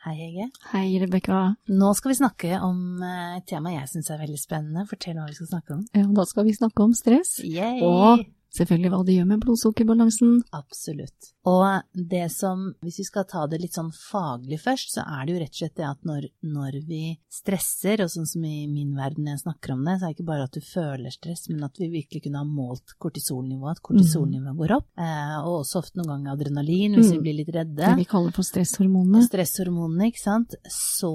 Hei, Hege. Hei, Rebekka. Nå skal vi snakke om eh, et tema jeg syns er veldig spennende. Fortell hva vi skal snakke om. Ja, da skal vi snakke om stress. Yay! Og selvfølgelig hva det gjør med blodsukkerbalansen. Absolutt. Og det som, hvis vi skal ta det litt sånn faglig først, så er det jo rett og slett det at når, når vi stresser, og sånn som i min verden når jeg snakker om det, så er det ikke bare at du føler stress, men at vi virkelig kunne ha målt kortisolnivået, at kortisolnivået går opp. Eh, og også ofte noen ganger adrenalin, hvis Mm. vi blir litt redde. Det vi kaller for stresshormonene. Stresshormonene, ikke sant, så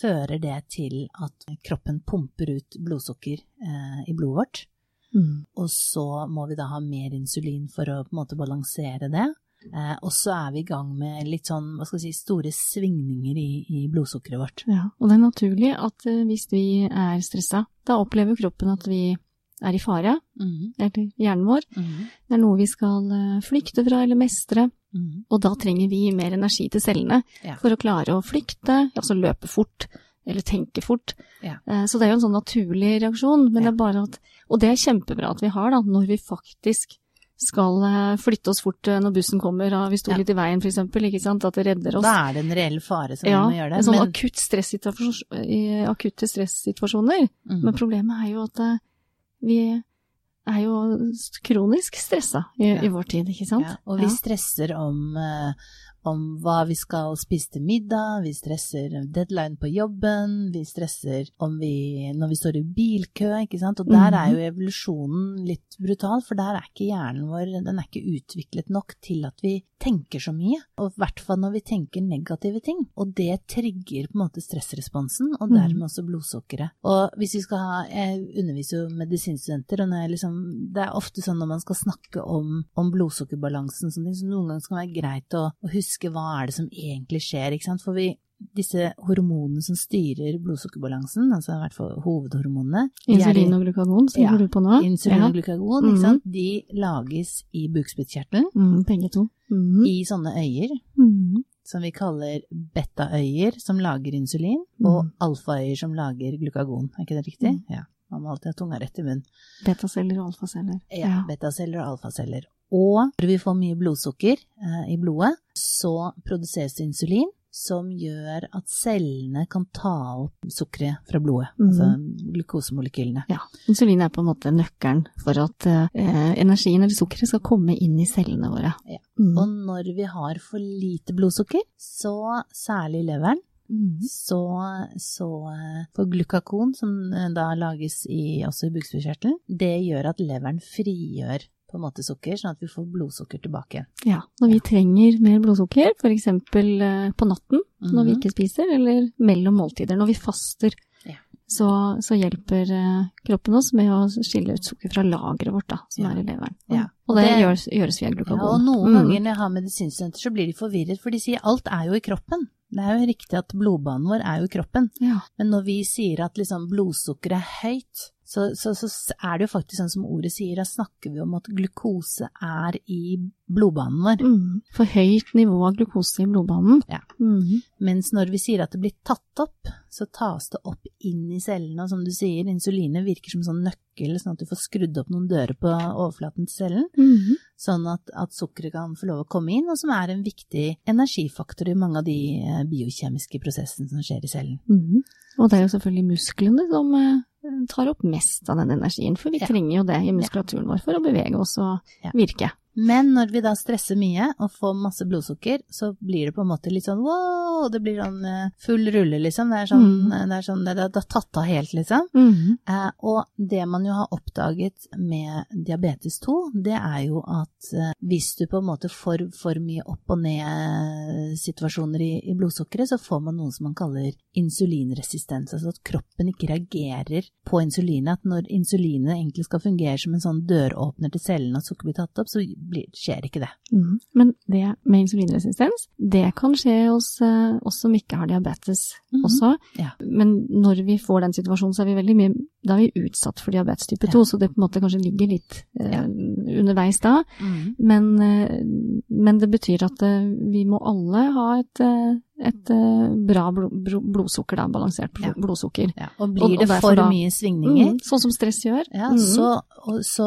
fører det til at kroppen pumper ut blodsukker eh, i blodet vårt. Mm. Og så må vi da ha mer insulin for å på en måte balansere det. Eh, og så er vi i gang med litt sånn, hva skal vi si, store svingninger i, i blodsukkeret vårt. Ja, og det er naturlig at eh, hvis vi er stressa, da opplever kroppen at vi er i fare, mm. eller hjernen vår. Mm. Det er noe vi skal eh, flykte fra eller mestre, Mm. og da trenger vi mer energi til cellene Ja. for å klare å flykte, altså løpe fort, eller tenke fort. Ja. Eh, Så det er jo en sånn naturlig reaksjon, men Ja. det er bare at Og det er kjempebra at vi har, da, når vi faktisk skal eh, flytte oss fort eh, når bussen kommer, og vi sto Ja. litt i veien eksempel, ikke sant, at det redder oss. Da er det en reell fare som ja, vi må gjøre det. en sånn men, akutt stressituasjon, i akutte stressituasjoner. Mm. Men problemet er jo at vi er jo kronisk stressa i, Ja. i vår tid, ikke sant? ja, og vi Ja. stresser om, om hva vi skal spise til middag, vi stresser deadline på jobben, vi stresser om vi, når vi står i bilkø, ikke sant. Og der Mhm. er jo evolusjonen litt brutal, for der er ikke hjernen vår, den er ikke utviklet nok til at vi tenker så mye. Og i hvert fall når vi tenker negative ting. Og det trigger på en måte stressresponsen, og Mhm. dermed også blodsukkeret. Og hvis vi skal ha, jeg underviser jo medisinstudenter, og liksom, det er ofte sånn når man skal snakke om, om blodsukkerbalansen, sånn, så noen ganger skal det være greit å, å huske hva er det som egentlig skjer, ikke sant. For vi, disse hormonene som styrer blodsukkerbalansen, altså i hvert fall hovedhormonene Insulin og glukagon, som Ja, du på nå. Insulin Ja. og glukagon, ikke sant? de lages i bukspyttkjertelen, Mm, begge to. Mm. i sånne øyer Mm. som vi kaller beta-øyer, som lager insulin, Mm. og alfa-øyer som lager glukagon. Er ikke det riktig? Mm. Ja. Man må alltid ha tunga rett i munnen. Betaceller og alfaceller. Ja, betaceller og alfaceller. Og når vi får mye blodsukker eh, i blodet, så produseres det insulin, som gjør at cellene kan ta opp sukkeret fra blodet, mm. altså glukosemolekylene. Ja. Insulin er på en måte nøkkelen for at eh, energien eller sukkeret skal komme inn i cellene våre. Ja. Mm. Og når vi har for lite blodsukker, så særlig i leveren, Mm. så, så eh, For glukakon, som eh, da lages i, også i bukspyttkjertelen, det gjør at leveren frigjør på en måte sukker, sånn at vi får blodsukker tilbake. Ja, når vi trenger mer blodsukker, f.eks. Eh, på natten når vi Mhm. ikke spiser, eller mellom måltider, når vi faster, Ja. så, så hjelper eh, kroppen oss med å skille ut sukker fra lageret vårt, da, som Ja. er i leveren. Ja. Og det, Det- gjøres, gjøres via Ja, glukagon. og noen Mm. ganger når jeg har medisinstudenter, så blir de forvirret, for de sier alt er jo i kroppen. Det er jo riktig at blodbanen vår er jo i kroppen, Ja. men når vi sier at liksom blodsukkeret er høyt, så, så, så er det jo faktisk sånn som ordet sier, da snakker vi om at glukose er i blodbanen vår. Mm. For høyt nivå av glukose i blodbanen. Ja. Mm. Mens når vi sier at det blir tatt opp, så tas det opp inn i cellene, og som du sier, insulinet virker som en sånn nøkkel, sånn at du får skrudd opp noen dører på overflaten til cellen, Mm. sånn at, at sukkeret kan få lov å komme inn, og som er en viktig energifaktor i mange av de eh, biokjemiske prosessene som skjer i cellen. Mm. Og det er jo selvfølgelig musklene som eh, tar opp mest av den energien, for vi Ja. trenger jo det i muskulaturen vår for å bevege oss og virke. Men når vi da stresser mye og får masse blodsukker, så blir det på en måte litt sånn wow, det blir sånn eh, full rulle, liksom. Det er sånn, Mm. det er sånn, det er, tatt av helt, liksom. Mm. Eh, og det man jo har oppdaget med diabetes 2, det er jo at eh, hvis du på en måte får for mye opp og ned situasjoner i, i blodsukkeret, så får man noe som man kaller insulinresistens. Altså at kroppen ikke reagerer på insulinet. At når insulinet egentlig skal fungere som en sånn døråpner til cellene og sukker blir tatt opp, så blir, skjer ikke det. Mm. Men det med insulinresistens, det kan skje hos eh, oss som ikke har diabetes mm. også. Ja. Men når vi får den situasjonen, så er vi veldig mye da er vi utsatt for diabetes type Ja. 2, så det på en måte kanskje ligger litt eh, Ja. underveis da. Mm. Men, eh, men det betyr at eh, vi må alle ha et, eh, et bra blod, blodsukker, da, balansert blod, Ja. blodsukker. Ja. Og blir blir og det for da- mye svingninger, Mm, sånn som stress gjør. Ja, Mm. så, og, så,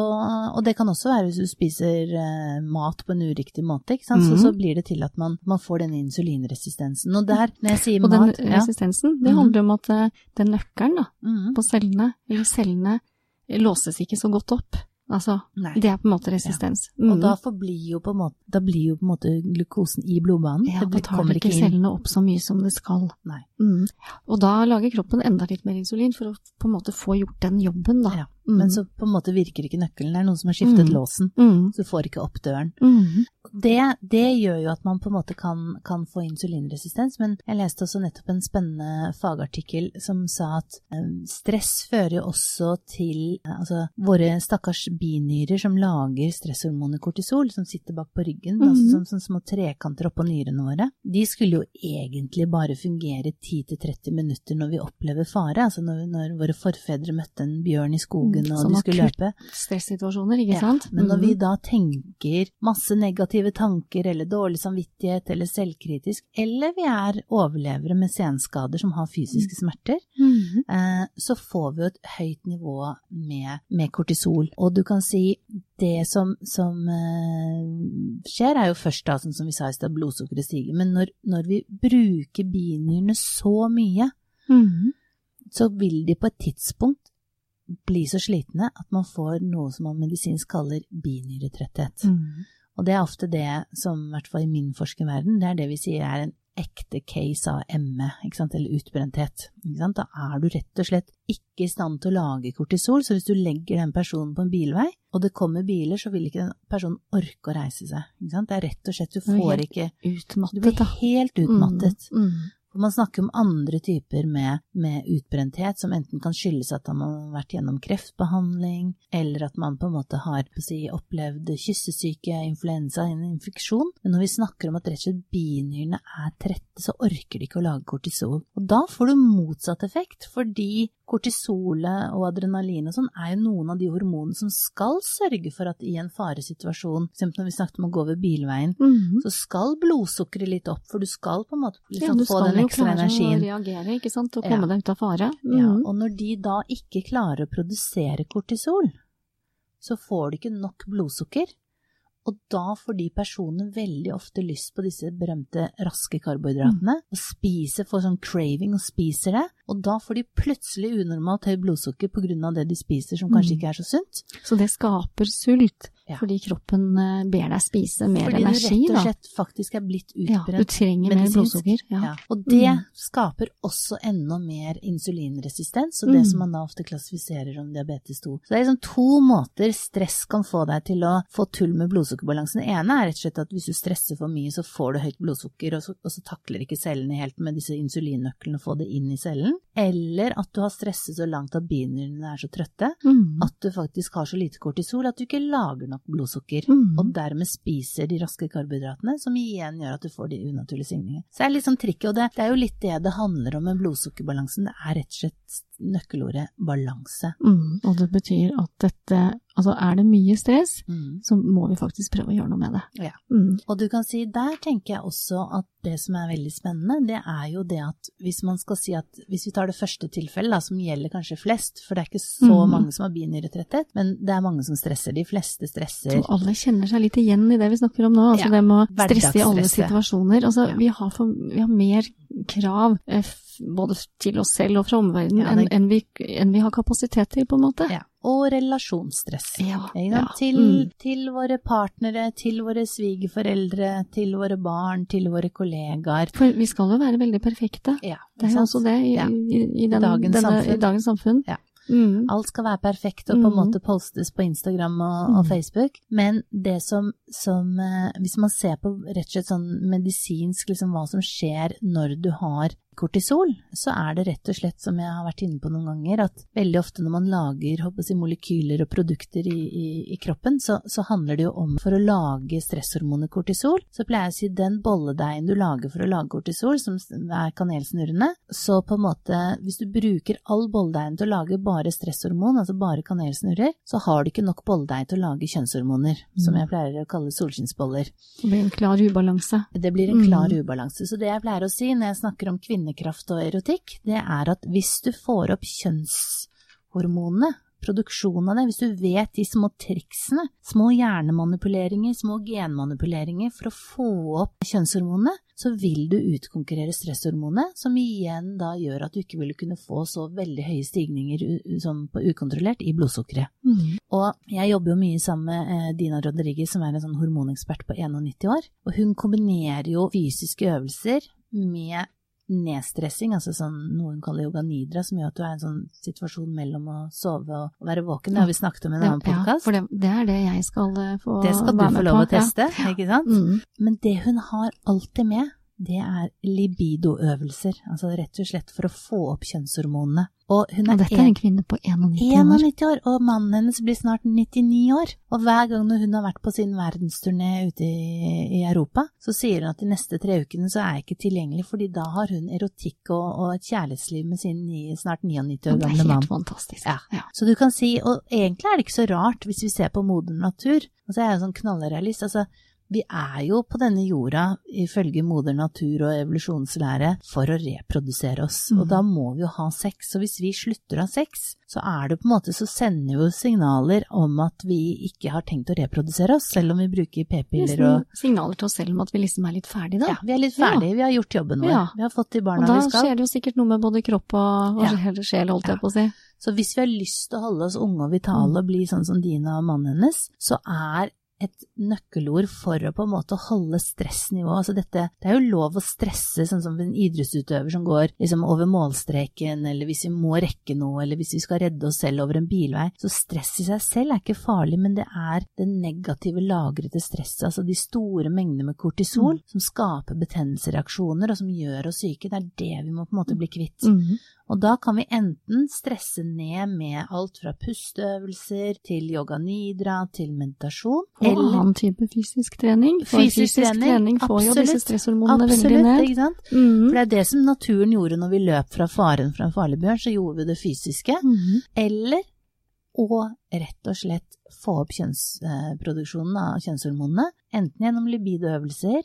og det kan også være hvis du spiser eh, mat på en uriktig måte, sant? Mhm. så, så blir det til at man, man får denne insulinresistensen. Og der, når jeg sier Og den ja, resistensen, det handler om at den nøkkelen da, mhm, på cellene, eller cellene, låses ikke så godt opp. Altså, nei. det er på en måte resistens. Og Mm. da blir jo på en måte, blir jo på en måte glukosen i blodbanen. ja, det da tar ikke inn. cellene opp så mye som det skal. Nei. Mm. Og da lager kroppen enda litt mer insulin for å på en måte få gjort den jobben, da. Ja, Mm. Men så på en måte virker ikke nøkkelen. Det er noen som har skiftet Mm. låsen, mm. så du får ikke opp døren. Mm. Det, det gjør jo at man på en måte kan, kan få insulinresistens, men jeg leste også nettopp en spennende fagartikkel som sa at eh, stress fører jo også til eh, altså våre stakkars binyrer som lager stresshormonet kortisol, som sitter bak på ryggen, mm. altså som, som små trekanter oppå nyrene våre. De skulle jo egentlig bare fungere 10-30 minutter når vi opplever fare, altså når, når våre forfedre møtte en bjørn i skogen Mm, og som de skulle løpe. Stressituasjoner, ikke Ja, sant? Men når Mm. vi da tenker masse negative tanker eller dårlig samvittighet eller selvkritisk, eller vi er overlevere med senskader som har fysiske smerter, Mm. eh, så får vi jo et høyt nivå med, med kortisol. Og du kan si det som, som eh, skjer er jo først da, sånn som vi sa i stad, blodsukkeret stiger. Men når, når vi bruker binyrene så mye, Mm. så vil de på et tidspunkt bli så slitne at man får noe som man medisinsk kaller binyretretthet. Mm. Og det er ofte det som, i hvert fall i min forskerverden, det er det vi sier er en ekte case av ME, eller utbrenthet. Da er du rett og slett ikke i stand til å lage kortisol, så hvis du legger den personen på en bilvei, og det kommer biler, så vil ikke den personen orke å reise seg. Det er rett og slett, du får ikke Du blir helt utmattet. Mm. Mm. For man snakker om andre typer med, med utbrenthet, som enten kan skyldes at man har vært gjennom kreftbehandling, eller at man på en måte har si, opplevd kyssesyke, influensa, en infeksjon. Men når vi snakker om at rett og slett binyrene er trette, så orker de ikke å lage kortisol. Og da får du motsatt effekt, fordi kortisolet og adrenalin og sånn er jo noen av de hormonene som skal sørge for at i en faresituasjon, f.eks. når vi snakket om å gå over bilveien, Mm. så skal blodsukkeret litt opp, for du skal på en måte Ja, liksom du få skal den jo ekstra klare å energien. reagere, ikke sant, og Ja. komme deg ut av fare. Ja, Mm. og når de da ikke klarer å produsere kortisol, så får du ikke nok blodsukker. Og da får de personene veldig ofte lyst på disse berømte raske karbohydratene, og spiser, får sånn craving og spiser det. Og da får de plutselig unormalt høyt blodsukker av det de spiser som kanskje Mm. ikke er så sunt. Så det skaper sult, Ja. fordi kroppen eh, ber deg spise mer Fordi energi, du rett og da. slett faktisk er blitt Ja, du trenger trenger mer blodsukker. Ja. Ja. Og det Mm. skaper også enda mer insulinresistens, og det Mm. som man da ofte klassifiserer som diabetes 2. Så det er liksom to måter stress kan få deg til å få tull med blodsukkerbalansen. Det ene er rett og slett at hvis du stresser for mye, så får du høyt blodsukker, og så, og så takler ikke cellene helt med disse insulinnøklene å få det inn i cellen. Eller at du har stresset så langt at binyrene er så trøtte Mm. at du faktisk har så lite kortisol at du ikke lager nok blodsukker Mm. og dermed spiser de raske karbohydratene, som igjen gjør at du får de unaturlige svingningene. Så det er liksom trikket, og det, det er jo litt det det handler om med blodsukkerbalansen. Det er rett og slett nøkkelordet balanse. Mm. Og det betyr at dette Altså, er det mye stress, Mm. så må vi faktisk prøve å gjøre noe med det. Ja. Mm. Og du kan si, der tenker jeg også at det som er veldig spennende, det er jo det at hvis man skal si at hvis vi tar det første tilfellet, da, som gjelder kanskje flest, for det er ikke så mm. mange som har binyretretthet, men det er mange som stresser. De fleste stresser. Tror alle kjenner seg litt igjen i det vi snakker om nå. Altså Ja, det med å stresse i alle situasjoner. Altså, Ja. vi, har for, vi har mer krav eh, både til oss selv og fra omverdenen Ja, enn det- enn vi, enn vi har kapasitet til, på en måte. Ja. Og relasjonsstress. Ja, ja. Til, Mm. til våre partnere, til våre svigerforeldre, til våre barn, til våre kollegaer. For vi skal jo være veldig perfekte. Ja, Det er jo også det i, Ja. i, i, den, Dagens denne, samfunn. i dagens samfunn. Ja. Mm. Alt skal være perfekt og på en Mm. måte postes på Instagram og, og Mm. Facebook. Men det som, som eh, Hvis man ser på rett og slett sånn medisinsk liksom hva som skjer når du har kortisol, så er det rett og slett, som jeg har vært inne på noen ganger, at veldig ofte når man lager jeg, molekyler og produkter i, i, i kroppen, så, så, handler det jo om for å lage stresshormonet kortisol. Så pleier jeg å si den bolledeigen du lager for å lage kortisol, som er kanelsnurrende, så på en måte hvis du bruker all bolledeigen til å lage bare stresshormon, altså bare kanelsnurrer, så har du ikke nok bolledeig til å lage kjønnshormoner, mm. som jeg pleier å kalle solskinnsboller. Det blir en klar ubalanse. Det blir en klar mm. ubalanse. Så det jeg pleier å si når jeg snakker om kvinnekraft og erotikk, det er at hvis du får opp kjønnshormonene, produksjonen av det, hvis du vet de små triksene, små hjernemanipuleringer, små genmanipuleringer for å få opp kjønnshormonene, så vil du utkonkurrere stresshormonet, som igjen da gjør at du ikke vil kunne få så veldig høye stigninger som på ukontrollert i blodsukkeret. Mm. Og jeg jobber jo mye sammen med eh, Dina Rodriguez, som er en sånn hormonekspert på 91 år, og hun kombinerer jo fysiske øvelser med nedstressing, altså sånn noe hun kaller yoga nidra, som gjør at du er i en sånn situasjon mellom å sove og være våken. Det har vi snakket om i en annen podkast. Ja, for det, det, er det jeg skal eh, få være med på. Det skal du få lov å teste, ja. ikke sant? Mm. Men det hun har alltid med, det er libidoøvelser, altså rett og slett for å få opp kjønnshormonene. Og, hun er og dette er en kvinne på 91 år. 91 år, og mannen hennes blir snart 99 år. Og hver gang hun har vært på sin verdensturné ute i, i, Europa, så sier hun at de neste tre ukene så er jeg ikke tilgjengelig, fordi da har hun erotikk og, og et kjærlighetsliv med sin ni, snart 99 år gamle mann. Det er helt fantastisk. Ja. ja. Så du kan si, og egentlig er det ikke så rart hvis vi ser på moder natur, altså jeg er jo sånn knallrealist, altså vi er jo på denne jorda, ifølge moder natur og evolusjonslære, for å reprodusere oss. Mm. Og da må vi jo ha sex. Og hvis vi slutter å ha sex, så er det på en måte så sender jo signaler om at vi ikke har tenkt å reprodusere oss, selv om vi bruker p-piller og Signaler til oss selv om at vi liksom er litt ferdige, da. Ja, vi er litt ferdige. Ja. Vi har gjort jobben vår. Ja. Vi har fått de barna vi skal. Og da skjer det jo sikkert noe med både kropp og, og ja. sjel, holdt jeg på å si. Så hvis vi har lyst til å holde oss unge og vitale mm. og bli sånn som Dina og mannen hennes, så er et nøkkelord for å på en måte holde stressnivået. Altså dette, det er jo lov å stresse, sånn som en idrettsutøver som går liksom over målstreken, eller hvis vi må rekke noe, eller hvis vi skal redde oss selv over en bilvei. Så stress i seg selv er ikke farlig, men det er det negative lagrete stresset, altså de store mengdene med kortisol, mm. som skaper betennelsesreaksjoner, og som gjør oss syke. Det er det vi må på en måte bli kvitt. Mm. Og da kan vi enten stresse ned med alt fra pusteøvelser til yoga nidra til meditasjon. Og eller annen type fysisk trening. For fysisk, fysisk trening, trening får absolutt, jo disse stresshormonene veldig ned. Ikke sant? Mm. For det er det som naturen gjorde når vi løp fra faren fra en farlig bjørn, så gjorde vi det fysiske. Mm. Eller å rett og slett få opp kjønnsproduksjonen av kjønnshormonene, enten gjennom libidoøvelser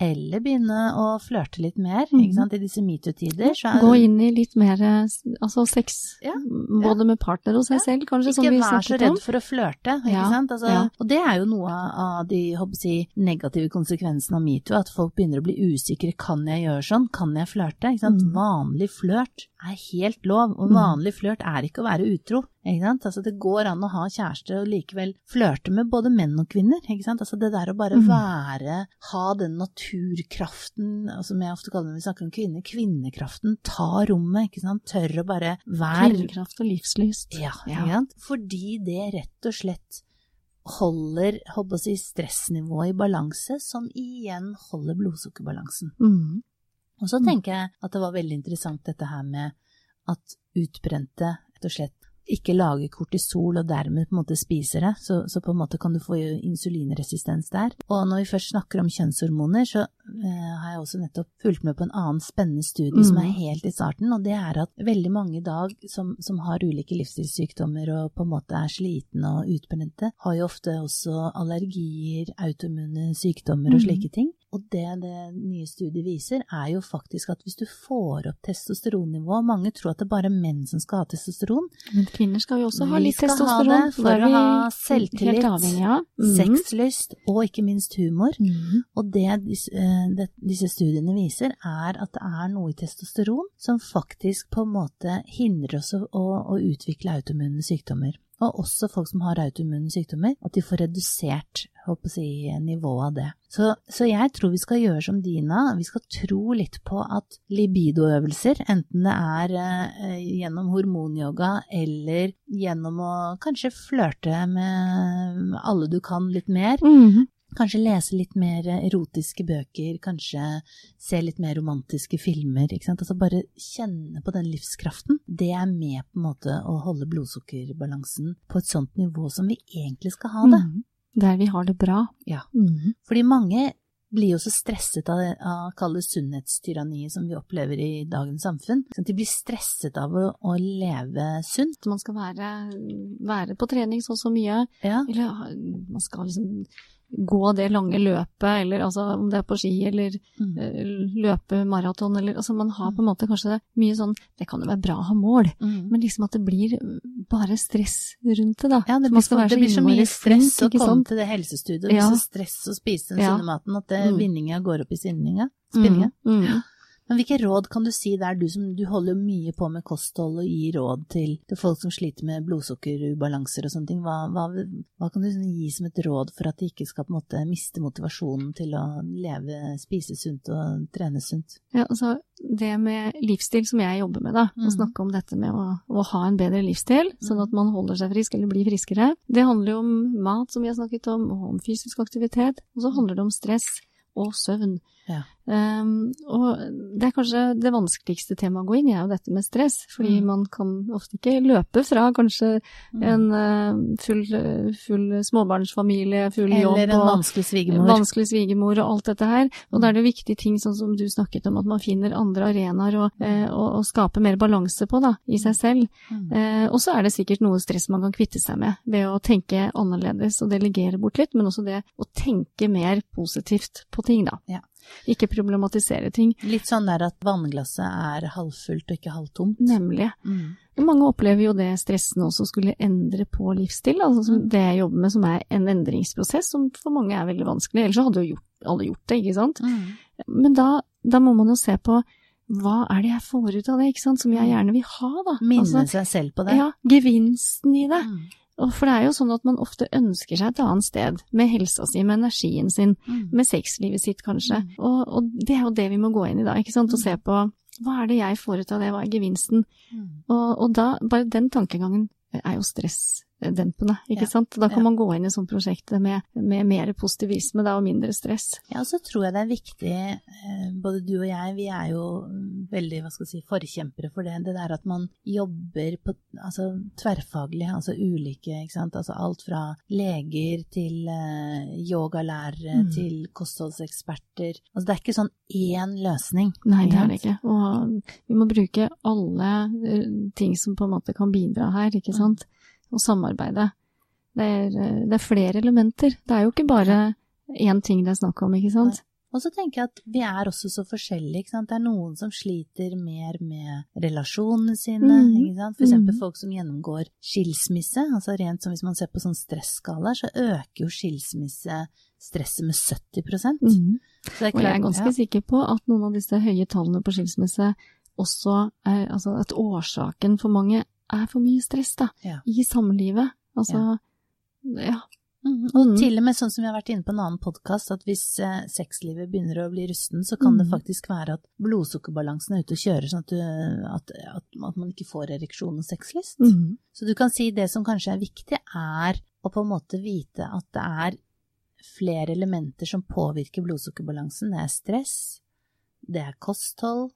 eller begynne å flørte litt mer ikke sant? i disse metoo-tider. Gå inn i litt mer altså sex, ja, både med partner og seg ja. selv, kanskje, ikke vær så redd for å flørte, ikke sant. Altså, og det er jo noe av de si, negative konsekvensene av metoo, at folk begynner å bli usikre. Kan jeg gjøre sånn? Kan jeg flørte? Ikke sant? Mm. Vanlig flørt er helt lov, og mm. vanlig flørt er ikke å være utro. Altså, det går an å ha kjæreste og likevel flørte med både menn og kvinner. Altså, det der å bare mm. være, ha den naturkraften, altså, som jeg ofte kaller det når vi snakker om kvinner, kvinnekraften, ta rommet, ikke sant, tør å bare være Kvinnekraft og livslyst. Ja, ikke sant. Fordi det rett og slett holder håper si, stressnivået i balanse, som igjen holder blodsukkerbalansen. Mm. Og så mm. tenker jeg at det var veldig interessant dette her med at utbrente rett og slett ikke lager kortisol og dermed på en måte spiser det, så, så, på en måte kan du få insulinresistens der. Og når vi først snakker om kjønnshormoner, så eh, har jeg også nettopp fulgt med på en annen spennende studie mm. som er helt i starten, og det er at veldig mange i dag som, som har ulike livsstilssykdommer og på en måte er slitne og utbrente, har jo ofte også allergier, autoimmune sykdommer og mm. slike ting. Og det det nye studiet viser, er jo faktisk at hvis du får opp testosteronnivået Mange tror at det er bare menn som skal ha testosteron. Men kvinner skal jo også ha litt testosteron. Vi skal ha det for å ha selvtillit, mm. sexlyst og ikke minst humor. Mm. Og det disse, eh, det disse studiene viser, er at det er noe i testosteron som faktisk på en måte hindrer oss å, å, å utvikle autoimmune sykdommer og også folk som har autoimmune sykdommer, at de får redusert håper si, nivået av det. Så, så, jeg tror vi skal gjøre som Dina, vi skal tro litt på at libidoøvelser, enten det er eh, gjennom hormonyoga eller gjennom å kanskje flørte med alle du kan litt mer, mm -hmm. Kanskje lese litt mer erotiske bøker, kanskje se litt mer romantiske filmer. ikke sant? Altså bare kjenne på den livskraften. Det er med på en måte å holde blodsukkerbalansen på et sånt nivå som vi egentlig skal ha det. Mhm. Der vi har det bra. Ja. Mhm. Fordi mange blir jo så stresset av, av kall det sunnhetstyranniet som vi opplever i dagens samfunn. De blir stresset av å, å leve sunt. Man skal være, være på trening så og så mye, Ja. eller man skal liksom gå det lange løpet, eller altså om det er på ski, eller Mm. eh, løpe maraton, eller altså man har på en måte kanskje mye sånn Det kan jo være bra å ha mål, Mm. men liksom at det blir bare stress rundt det, da. Ja, det blir, så, det blir så mye stress flink, å komme sånn? til det helsestudioet. Det Ja. blir så stress å spise den Ja. sunne maten at det, Mm. vinninga går opp i. Spinninga. Mm, mm. Men hvilke råd kan du si der, du som du holder mye på med kosthold og gir råd til, til folk som sliter med blodsukkerubalanser og sånne ting. Hva, hva, hva kan du sånn gi som et råd for at de ikke skal på en måte miste motivasjonen til å leve, spise sunt og trene sunt? Ja, altså det med livsstil som jeg jobber med, da, å Mhm. snakke om dette med å, å ha en bedre livsstil, sånn at man holder seg frisk eller blir friskere, det handler jo om mat, som vi har snakket om, og om fysisk aktivitet, og så handler det om stress og søvn. Ja. Um, og det er kanskje det vanskeligste temaet å gå inn i, er jo dette med stress, fordi Mm. man kan ofte ikke løpe fra kanskje Mm. en uh, full, full småbarnsfamilie, full jobb Eller en vanskelig svigermor. vanskelig svigermor og alt dette her. Og Mm. da er det viktige ting sånn som du snakket om, at man finner andre arenaer å uh, og, og skape mer balanse på da, i seg selv. Mm. Uh, og så er det sikkert noe stress man kan kvitte seg med ved å tenke annerledes og delegere bort litt, men også det å tenke mer positivt på ting, da. Ja. Ikke problematisere ting. Litt sånn der at vannglasset er halvfullt og ikke halvtomt. Nemlig. Mm. Mange opplever jo det stressende også skulle endre på livsstil, altså Mm. det jeg jobber med som er en endringsprosess som for mange er veldig vanskelig. Ellers så hadde jo gjort, alle gjort det, ikke sant. Mm. Men da, da må man jo se på hva er det jeg får ut av det, ikke sant, som jeg gjerne vil ha, da. Minne Altså, seg selv på det. ja, gevinsten i det. Mm. For det er jo sånn at man ofte ønsker seg et annet sted, med helsa si, med energien sin, Mm. med sexlivet sitt kanskje. Mm. Og, og det er jo det vi må gå inn i da, ikke sant, og se på hva er det jeg får ut av det, hva er gevinsten? Mm. Og, og da, bare den tankegangen er jo stressdempende, ikke Ja. sant. Da kan Ja. man gå inn i sånn prosjekt med, med mer positivisme da, og mindre stress. Ja, og så tror jeg det er viktig, eh, både du og jeg, vi er jo mm, veldig, hva skal jeg si, forkjempere for det. Det der at man jobber på, altså tverrfaglig, altså ulike, ikke sant. Altså alt fra leger til uh, yogalærere Mm. til kostholdseksperter. Altså det er ikke sånn én løsning. Nei, det er det ikke. Og vi må bruke alle eh, ting som på en måte kan bidra her, ikke sant. Og samarbeide. Det er, eh, det er flere elementer. Det er jo ikke bare én ting det er snakk om, ikke sant. Og så tenker jeg at vi er også så forskjellige, ikke sant. Det er noen som sliter mer med relasjonene sine, mm. ikke sant. For eksempel mm. folk som gjennomgår skilsmisse, altså rent som hvis man ser på sånn stresskala, så øker jo skilsmisse stresset med 70 mm. Er Og jeg er ganske ganske sikker på at noen av disse høye tallene på skilsmisse også er Altså at årsaken for mange er for mye stress, da. Ja. I samlivet. Altså ja. Mhm. Og Mhm. til og med sånn som vi har vært inne på en annen podkast, at hvis eh, sexlivet begynner å bli rusten, så kan det Mhm. faktisk være at blodsukkerbalansen er ute og kjører, sånn at, du, at, at, at man ikke får ereksjon og sexlyst. Mhm. Så du kan si det som kanskje er viktig, er å på en måte vite at det er flere elementer som påvirker blodsukkerbalansen. Det er stress, det er kosthold,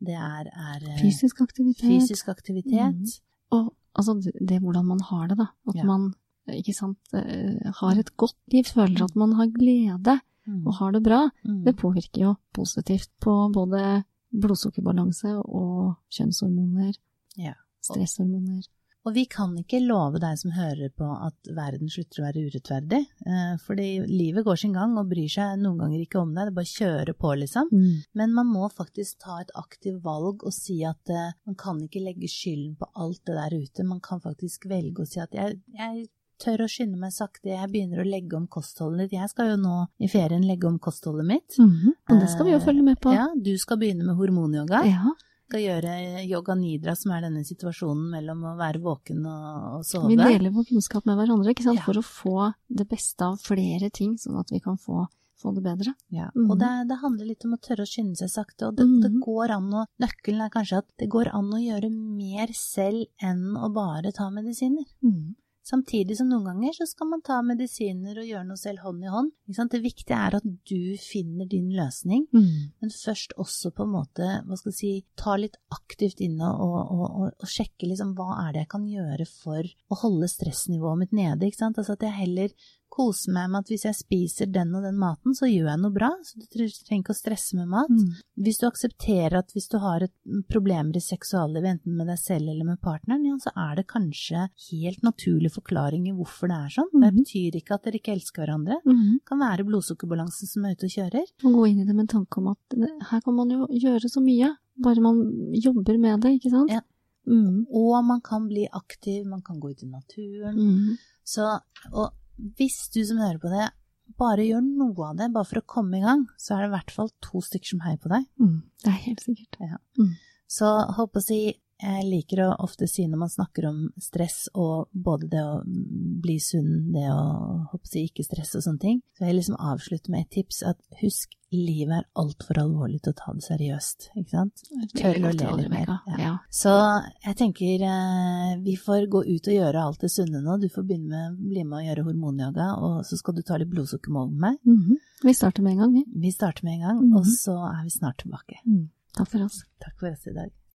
det er, er eh, Fysisk aktivitet. fysisk aktivitet. Og altså det, det hvordan man har det, da. At Ja. man ikke sant, eh, har et godt liv, føler at man har glede Mm. og har det bra. Mm. Det påvirker jo positivt på både blodsukkerbalanse og kjønnshormoner, Ja. stresshormoner. Og vi kan ikke love deg som hører på at verden slutter å være urettferdig, eh, fordi livet går sin gang og bryr seg noen ganger ikke om deg, det bare kjører på, liksom. Mm. Men man må faktisk ta et aktivt valg og si at eh, man kan ikke legge skylden på alt det der ute. Man kan faktisk velge å si at jeg, jeg tør å skynde meg sakte, jeg begynner å legge om kostholdet ditt. Jeg skal jo nå i ferien legge om kostholdet mitt. Mhm. Og det skal vi jo følge med på. Ja, du skal begynne med hormonyoga. Ja, Skal gjøre yoga nidra, som er denne situasjonen mellom å være våken og, og sove. Vi deler vår kunnskap med hverandre ikke sant? Ja. for å få det beste av flere ting, sånn at vi kan få, få det bedre. Ja, mm. og det, det handler litt om å tørre å skynde seg sakte, og det, mm. det går an å Nøkkelen er kanskje at det går an å gjøre mer selv enn å bare ta medisiner. Mm. Samtidig som noen ganger så skal man ta medisiner og gjøre noe selv hånd i hånd. Det viktige er at du finner din løsning, Mm. men først også på en måte, hva skal jeg si, ta litt aktivt inn og, og, og, og sjekke liksom hva er det jeg kan gjøre for å holde stressnivået mitt nede, ikke sant. Altså at jeg heller koser meg med at hvis jeg spiser den og den maten, så gjør jeg noe bra, så du trenger ikke å stresse med mat. Mm. Hvis du aksepterer at hvis du har et problemer i seksuallivet, enten med deg selv eller med partneren, ja, så er det kanskje helt naturlig forklaring i hvorfor det er sånn. Det Mhm. betyr ikke at dere ikke elsker hverandre. Mm. Det kan være blodsukkerbalansen som er ute og kjører. Og gå inn i det med en tanke om at her kan man jo gjøre så mye, bare man jobber med det, ikke sant? Ja. Mm. Og man kan bli aktiv, man kan gå ut i naturen. Mm. Så, og hvis du som hører på det, bare gjør noe av det, bare for å komme i gang, så er det i hvert fall to stykker som heier på deg. Mm. Det er helt sikkert. Så holdt på å si, jeg liker å ofte si når man snakker om stress og både det å bli sunn, det å håper ikke stresse og sånne ting, så jeg liksom avslutter med et tips at husk, livet er altfor alvorlig til å ta det seriøst, ikke sant? Tør å le litt mer. Ja. Så jeg tenker eh, vi får gå ut og gjøre alt det sunne nå. Du får begynne med, bli med å gjøre hormonyoga, og så skal du ta litt blodsukkermål med meg. Mhm. Vi starter med en gang, vi. Vi starter med en gang, Mhm. og så er vi snart tilbake. Mm. Takk for oss. Takk for oss i dag.